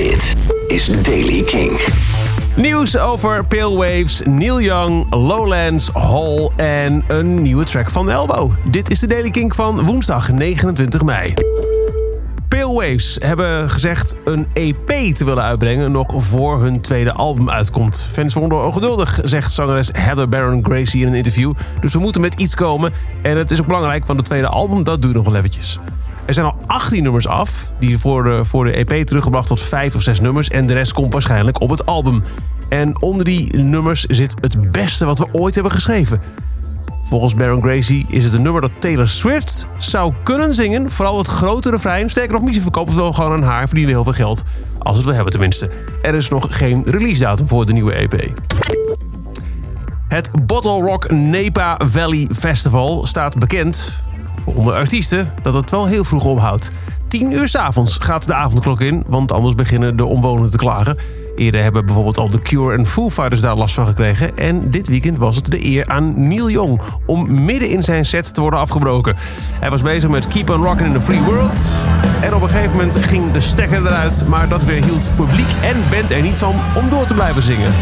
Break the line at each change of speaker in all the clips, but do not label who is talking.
Dit is Daily King.
Nieuws over Pale Waves, Neil Young, Lowlands, Hall en een nieuwe track van Elbow. Dit is de Daily King van woensdag 29 mei. Pale Waves hebben gezegd een EP te willen uitbrengen nog voor hun tweede album uitkomt. Fans vonden ongeduldig, zegt zangeres Heather Baron Gracie in een interview. Dus we moeten met iets komen. En het is ook belangrijk, want het tweede album dat duurt nog wel eventjes. Er zijn al 18 nummers af, die voor de, voor de EP teruggebracht tot 5 of 6 nummers. En de rest komt waarschijnlijk op het album. En onder die nummers zit het beste wat we ooit hebben geschreven. Volgens Baron Gracie is het een nummer dat Taylor Swift zou kunnen zingen. Vooral het grote refrein. Sterker nog, misschien verkopen we wel gewoon aan haar. Verdienen we heel veel geld. Als het wel hebben tenminste. Er is nog geen release datum voor de nieuwe EP. Het Bottle Rock Nepa Valley Festival staat bekend voor onder artiesten dat het wel heel vroeg ophoudt. 10 uur s'avonds gaat de avondklok in, want anders beginnen de omwonenden te klagen. Eerder hebben bijvoorbeeld al The Cure en Foo Fighters daar last van gekregen. En dit weekend was het de eer aan Neil Young om midden in zijn set te worden afgebroken. Hij was bezig met Keep on Rockin' in the Free World. En op een gegeven moment ging de stekker eruit, maar dat weerhield publiek en band er niet van om door te blijven zingen.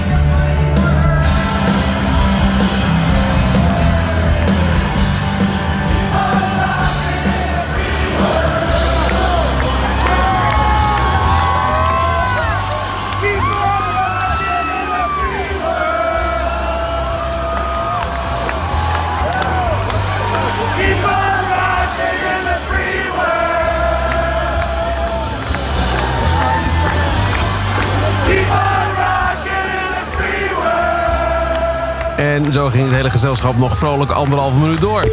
En zo ging het hele gezelschap nog vrolijk anderhalve minuut door.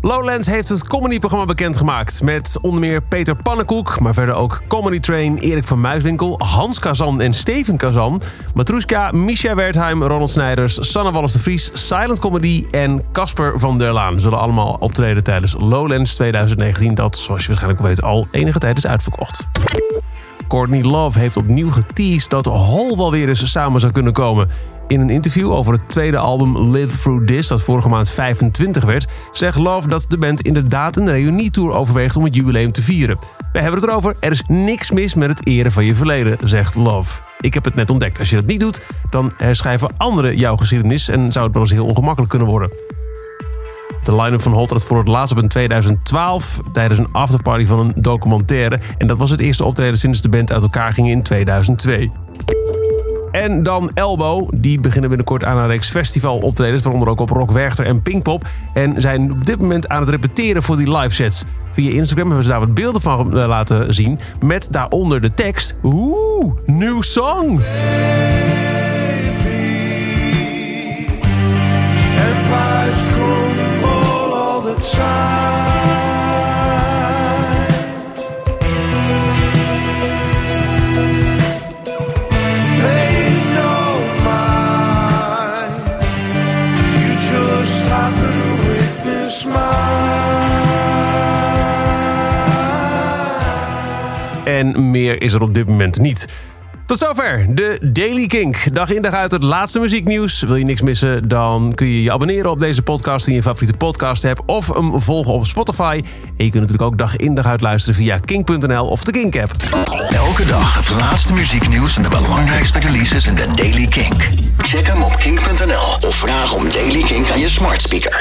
Lowlands heeft het comedyprogramma bekendgemaakt. Met onder meer Peter Pannenkoek, maar verder ook Comedy Train, Erik van Muiswinkel, Hans Kazan en Steven Kazan. Matrushka, Misha Wertheim, Ronald Snijders, Sanne Wallis de Vries, Silent Comedy en Casper van der Laan zullen allemaal optreden tijdens Lowlands 2019. Dat, zoals je waarschijnlijk weet, al enige tijd is uitverkocht. Courtney Love heeft opnieuw geteased dat Hall wel weer eens samen zou kunnen komen. In een interview over het tweede album Live Through This, dat vorige maand 25 werd, zegt Love dat de band inderdaad een reunietour overweegt om het jubileum te vieren. We hebben het erover, er is niks mis met het eren van je verleden, zegt Love. Ik heb het net ontdekt. Als je dat niet doet, dan herschrijven anderen jouw geschiedenis en zou het wel eens heel ongemakkelijk kunnen worden. De line-up van Hol trad voor het laatst op in 2012 tijdens een afterparty van een documentaire. En dat was het eerste optreden sinds de band uit elkaar ging in 2002. En dan Elbow. Die beginnen binnenkort aan een reeks festivaloptredens. Waaronder ook op Rock Werchter en Pinkpop. En zijn op dit moment aan het repeteren voor die live sets. Via Instagram hebben ze daar wat beelden van eh, laten zien. Met daaronder de tekst. Oeh, new song.
Empires
En meer is er op dit moment niet. Tot zover de Daily Kink. Dag in dag uit het laatste muzieknieuws. Wil je niks missen, dan kun je je abonneren op deze podcast in je favoriete podcast app of hem volgen op Spotify. En je kunt natuurlijk ook dag in dag uit luisteren via kink.nl of de Kink app.
Elke dag het laatste muzieknieuws en de belangrijkste releases in de Daily King. Check hem op kink.nl of vraag om Daily King aan je smart speaker.